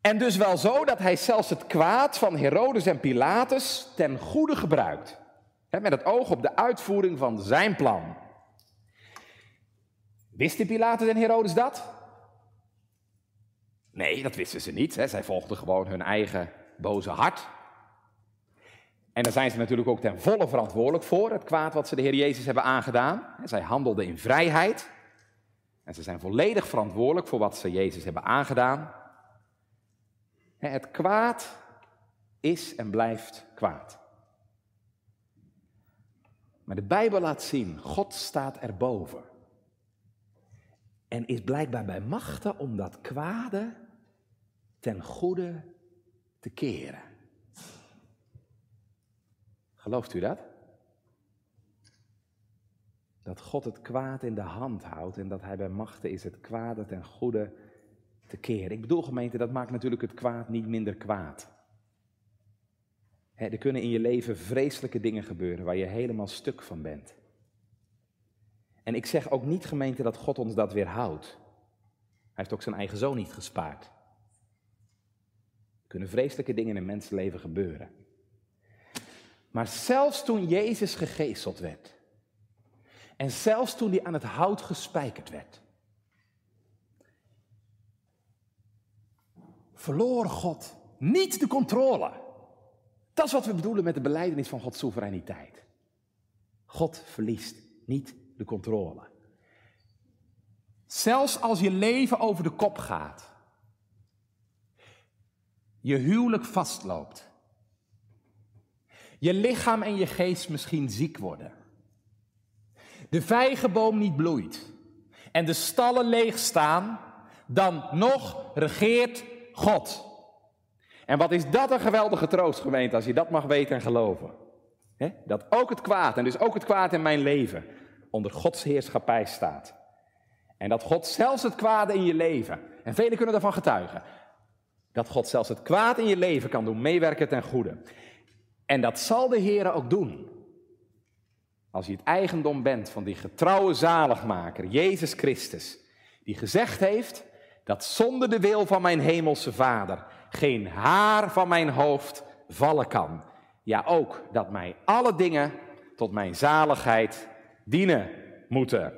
En dus wel zo dat hij zelfs het kwaad van Herodes en Pilatus ten goede gebruikt. met het oog op de uitvoering van zijn plan. Wisten Pilatus en Herodes dat? Nee, dat wisten ze niet. Hè. Zij volgden gewoon hun eigen boze hart. En daar zijn ze natuurlijk ook ten volle verantwoordelijk voor, het kwaad wat ze de Heer Jezus hebben aangedaan. Zij handelden in vrijheid. En ze zijn volledig verantwoordelijk voor wat ze Jezus hebben aangedaan. Het kwaad is en blijft kwaad. Maar de Bijbel laat zien, God staat erboven. En is blijkbaar bij machten om dat kwade ten goede te keren. Gelooft u dat? Dat God het kwaad in de hand houdt en dat Hij bij machten is het kwade ten goede te keren. Ik bedoel gemeente, dat maakt natuurlijk het kwaad niet minder kwaad. er kunnen in je leven vreselijke dingen gebeuren waar je helemaal stuk van bent. En ik zeg ook niet gemeente dat God ons dat weerhoudt. Hij heeft ook zijn eigen zoon niet gespaard. Er kunnen vreselijke dingen in een mensenleven gebeuren. Maar zelfs toen Jezus gegezeld werd, en zelfs toen hij aan het hout gespijkerd werd, verloor God niet de controle. Dat is wat we bedoelen met de beleidenis van Gods soevereiniteit. God verliest niet de controle. Zelfs als je leven over de kop gaat, je huwelijk vastloopt, je lichaam en je geest misschien ziek worden, de vijgenboom niet bloeit en de stallen leeg staan, dan nog regeert God. En wat is dat een geweldige troost, gemeente, als je dat mag weten en geloven. Dat ook het kwaad, en dus ook het kwaad in mijn leven, onder Gods heerschappij staat. En dat God zelfs het kwade in je leven, en velen kunnen daarvan getuigen, dat God zelfs het kwaad in je leven kan doen, meewerken ten goede. En dat zal de Heer ook doen. Als je het eigendom bent van die getrouwe zaligmaker, Jezus Christus, die gezegd heeft dat zonder de wil van mijn hemelse Vader geen haar van mijn hoofd vallen kan. Ja, ook dat mij alle dingen tot mijn zaligheid dienen moeten.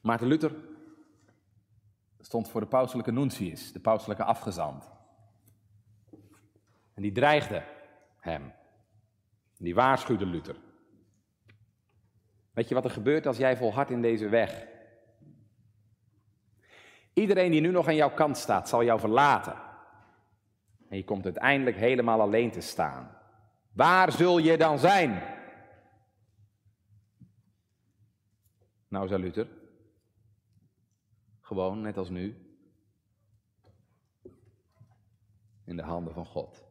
Maarten Luther stond voor de pauselijke nuntius, de pauselijke afgezant. En die dreigde hem. Die waarschuwde Luther. Weet je wat er gebeurt als jij volhardt in deze weg? Iedereen die nu nog aan jouw kant staat, zal jou verlaten. En je komt uiteindelijk helemaal alleen te staan. Waar zul je dan zijn? Nou, zei Luther. Gewoon, net als nu. In de handen van God.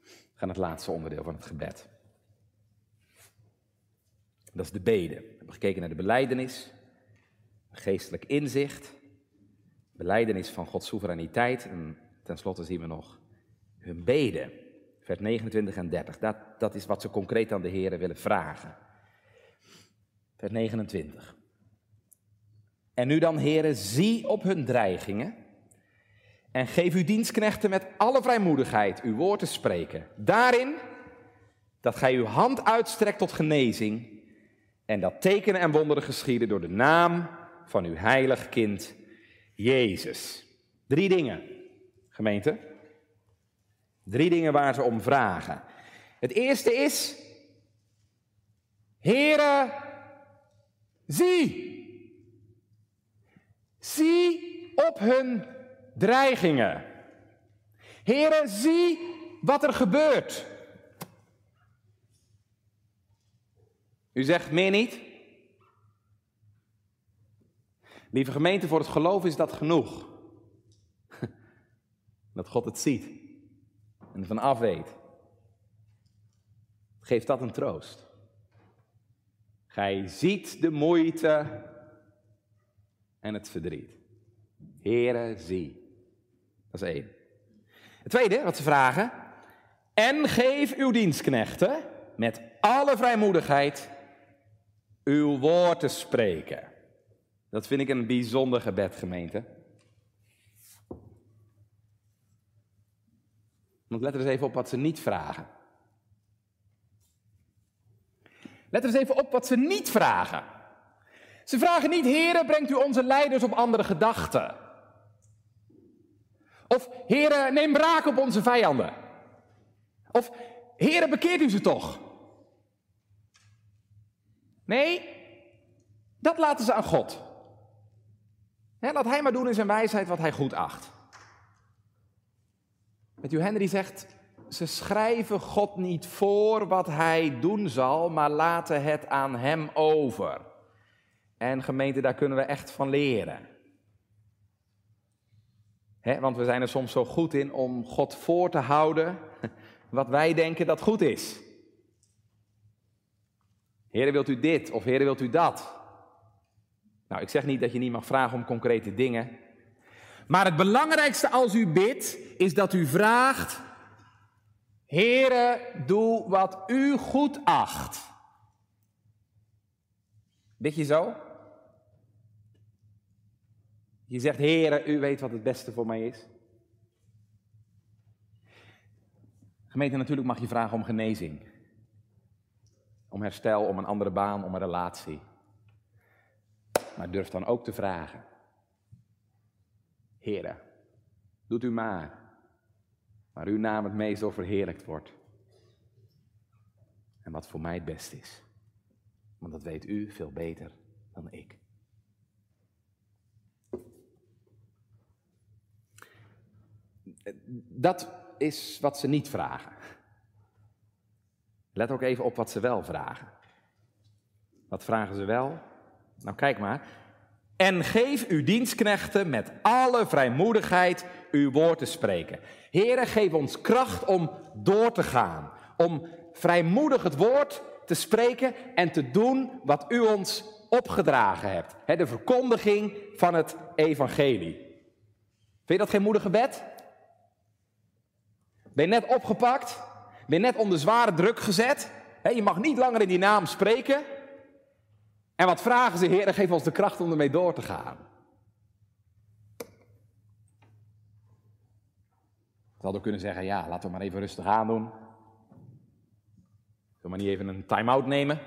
We gaan het laatste onderdeel van het gebed. Dat is de bede. We hebben gekeken naar de beleidenis, geestelijk inzicht, beleidenis van Gods soevereiniteit en tenslotte zien we nog hun beden. Vers 29 en 30. Dat, dat is wat ze concreet aan de Heer willen vragen. Vers 29. En nu dan, heren, zie op hun dreigingen en geef uw dienstknechten met alle vrijmoedigheid uw woord te spreken. Daarin dat gij uw hand uitstrekt tot genezing en dat tekenen en wonderen geschieden door de naam van uw heilig kind Jezus. Drie dingen, gemeente. Drie dingen waar ze om vragen. Het eerste is, Heere, zie. Zie op hun dreigingen. Heren, zie wat er gebeurt. U zegt meer niet? Lieve gemeente, voor het geloof is dat genoeg. Dat God het ziet en ervan af weet. Geeft dat een troost. Gij ziet de moeite en het verdriet. Here, zie. Dat is één. Het tweede wat ze vragen. En geef uw dienstknechten met alle vrijmoedigheid uw woord te spreken. Dat vind ik een bijzonder gebed, gemeente. Want let er eens even op wat ze niet vragen. Let er eens even op wat ze niet vragen. Ze vragen niet, heren, brengt u onze leiders op andere gedachten. Of, heren, neem braak op onze vijanden. Of, heren, bekeert u ze toch. Nee, dat laten ze aan God. laat hij maar doen in zijn wijsheid wat hij goed acht. Matthew Henry zegt, ze schrijven God niet voor wat hij doen zal, maar laten het aan hem over. En gemeente, daar kunnen we echt van leren. want we zijn er soms zo goed in om God voor te houden wat wij denken dat goed is. Heer, wilt u dit of Heer, wilt u dat? Nou, ik zeg niet dat je niet mag vragen om concrete dingen. Maar het belangrijkste als u bidt, is dat u vraagt: Heere, doe wat u goed acht. Bid je zo? Je zegt, Heere, u weet wat het beste voor mij is. Gemeente, natuurlijk mag je vragen om genezing. Om herstel, om een andere baan, om een relatie. Maar durf dan ook te vragen. Heere, doet u maar. Waar uw naam het meest overheerlijkt wordt. En wat voor mij het beste is. Want dat weet u veel beter dan ik. Dat is wat ze niet vragen. Let ook even op wat ze wel vragen. Wat vragen ze wel? Nou, kijk maar. En geef uw dienstknechten met alle vrijmoedigheid uw woord te spreken. Heren, geef ons kracht om door te gaan. Om vrijmoedig het woord te spreken en te doen wat u ons opgedragen hebt. de verkondiging van het evangelie. Vind je dat geen moedig gebed? Ben je net opgepakt? Ben je net onder zware druk gezet? je mag niet langer in die naam spreken. En wat vragen ze, Heer, geef ons de kracht om ermee door te gaan. We hadden kunnen zeggen, ja, laten we maar even rustig aandoen. Zullen we maar niet even een time-out nemen?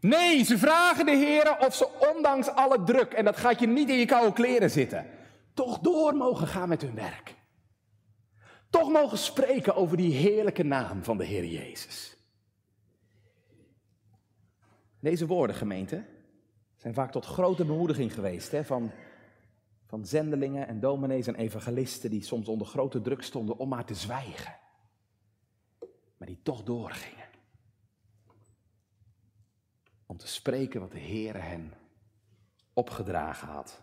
Nee, ze vragen de Heer of ze ondanks alle druk, en dat gaat je niet in je koude kleren zitten, toch door mogen gaan met hun werk. Toch mogen spreken over die heerlijke naam van de Heer Jezus. Deze woorden, gemeente, zijn vaak tot grote bemoediging geweest hè, van, van zendelingen en dominees en evangelisten die soms onder grote druk stonden om maar te zwijgen. Maar die toch doorgingen. Om te spreken wat de Heer hen opgedragen had.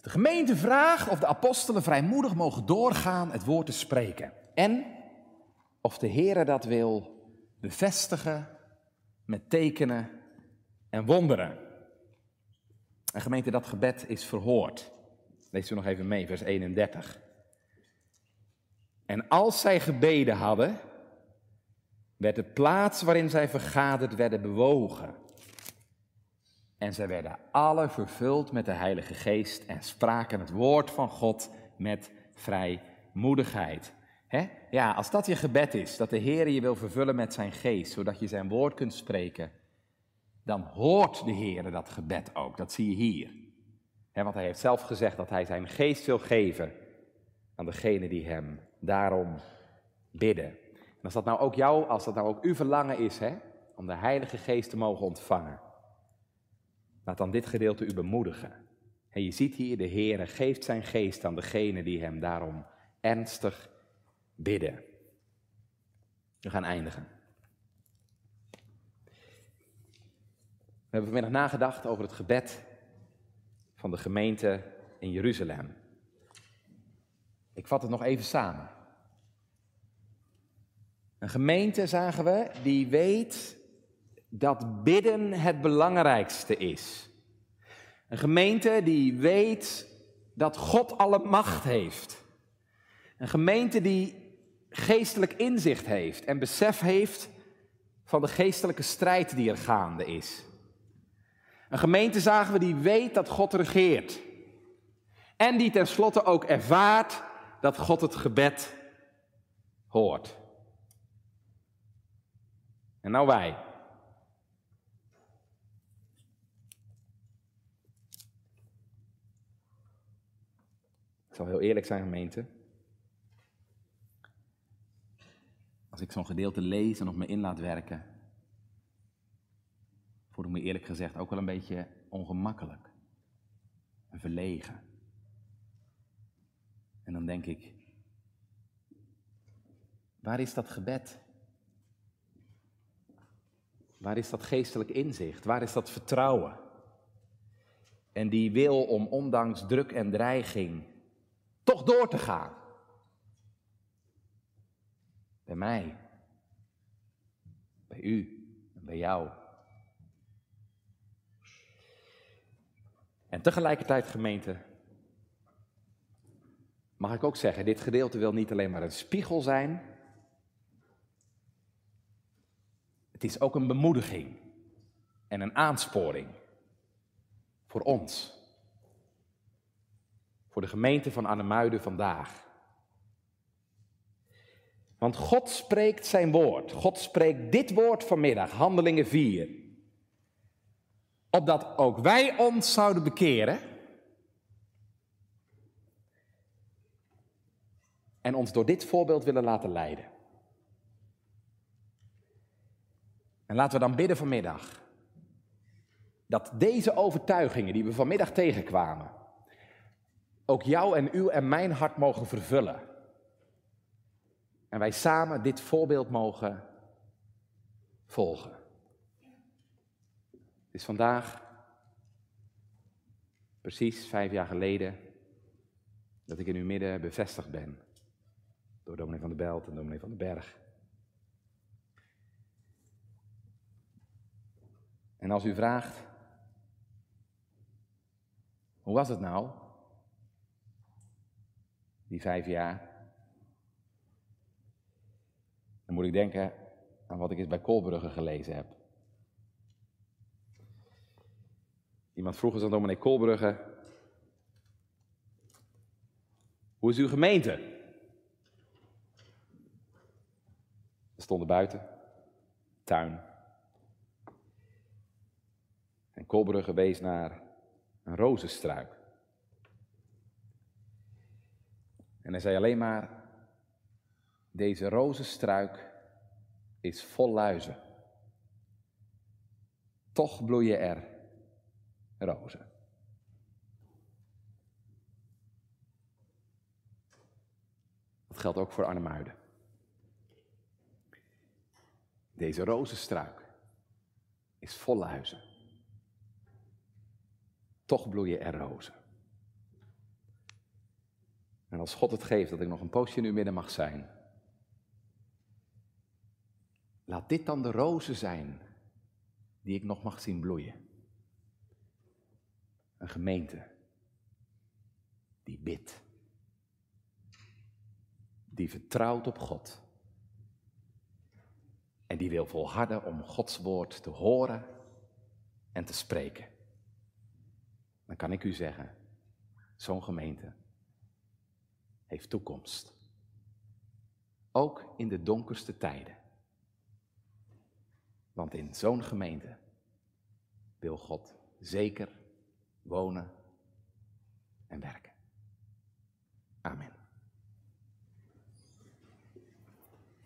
De gemeente vraagt of de apostelen vrijmoedig mogen doorgaan het woord te spreken. En of de Heer dat wil bevestigen met tekenen en wonderen. En gemeente, dat gebed is verhoord. Lees u nog even mee, vers 31. En als zij gebeden hadden, werd de plaats waarin zij vergaderd werden bewogen. En zij werden alle vervuld met de Heilige Geest en spraken het woord van God met vrijmoedigheid. Ja, als dat je gebed is, dat de Heer je wil vervullen met zijn geest, zodat je zijn woord kunt spreken, dan hoort de Heer dat gebed ook. Dat zie je hier. Want hij heeft zelf gezegd dat hij zijn geest wil geven aan degene die hem daarom bidden. En als dat nou ook jou, als dat nou ook uw verlangen is, om de Heilige Geest te mogen ontvangen, laat dan dit gedeelte u bemoedigen. En je ziet hier, de Heer geeft zijn geest aan degene die hem daarom ernstig bidden. We gaan eindigen. We hebben vanmiddag nagedacht over het gebed van de gemeente in Jeruzalem. Ik vat het nog even samen. Een gemeente, zagen we, die weet dat bidden het belangrijkste is. Een gemeente die weet dat God alle macht heeft. Een gemeente die geestelijk inzicht heeft en besef heeft van de geestelijke strijd die er gaande is. Een gemeente zagen we die weet dat God regeert. En die tenslotte ook ervaart dat God het gebed hoort. En nou wij. Ik zal heel eerlijk zijn, gemeente. Als ik zo'n gedeelte lees en op me in laat werken, voel ik me eerlijk gezegd ook wel een beetje ongemakkelijk en verlegen. En dan denk ik, waar is dat gebed? Waar is dat geestelijk inzicht? Waar is dat vertrouwen? En die wil om ondanks druk en dreiging toch door te gaan. Bij mij, bij u en bij jou. En tegelijkertijd, gemeente, mag ik ook zeggen, dit gedeelte wil niet alleen maar een spiegel zijn. Het is ook een bemoediging en een aansporing voor ons. Voor de gemeente van Annemuiden vandaag. Want God spreekt zijn woord. God spreekt dit woord vanmiddag, Handelingen 4. Opdat ook wij ons zouden bekeren. En ons door dit voorbeeld willen laten leiden. En laten we dan bidden vanmiddag. Dat deze overtuigingen die we vanmiddag tegenkwamen. Ook jou en uw en mijn hart mogen vervullen. En wij samen dit voorbeeld mogen volgen. Het is vandaag, precies vijf jaar geleden, dat ik in uw midden bevestigd ben. Door dominee van der Belt en dominee van den Berg. En als u vraagt, hoe was het nou? Die vijf jaar. Dan moet ik denken aan wat ik eens bij Kolbrugge gelezen heb. Iemand vroeg eens aan dominee Kolbrugge, hoe is uw gemeente? We stonden buiten, tuin. En Kolbrugge wees naar een rozenstruik. En hij zei alleen maar, deze rozenstruik is vol luizen. Toch bloeien er rozen. Dat geldt ook voor Arnhemuiden. Deze rozenstruik is vol luizen. Toch bloeien er rozen. En als God het geeft dat ik nog een poosje in uw midden mag zijn, laat dit dan de rozen zijn die ik nog mag zien bloeien. Een gemeente die bidt, die vertrouwt op God en die wil volharden om Gods woord te horen en te spreken. Dan kan ik u zeggen, zo'n gemeente heeft toekomst. Ook in de donkerste tijden. Want in zo'n gemeente wil God zeker wonen en werken. Amen.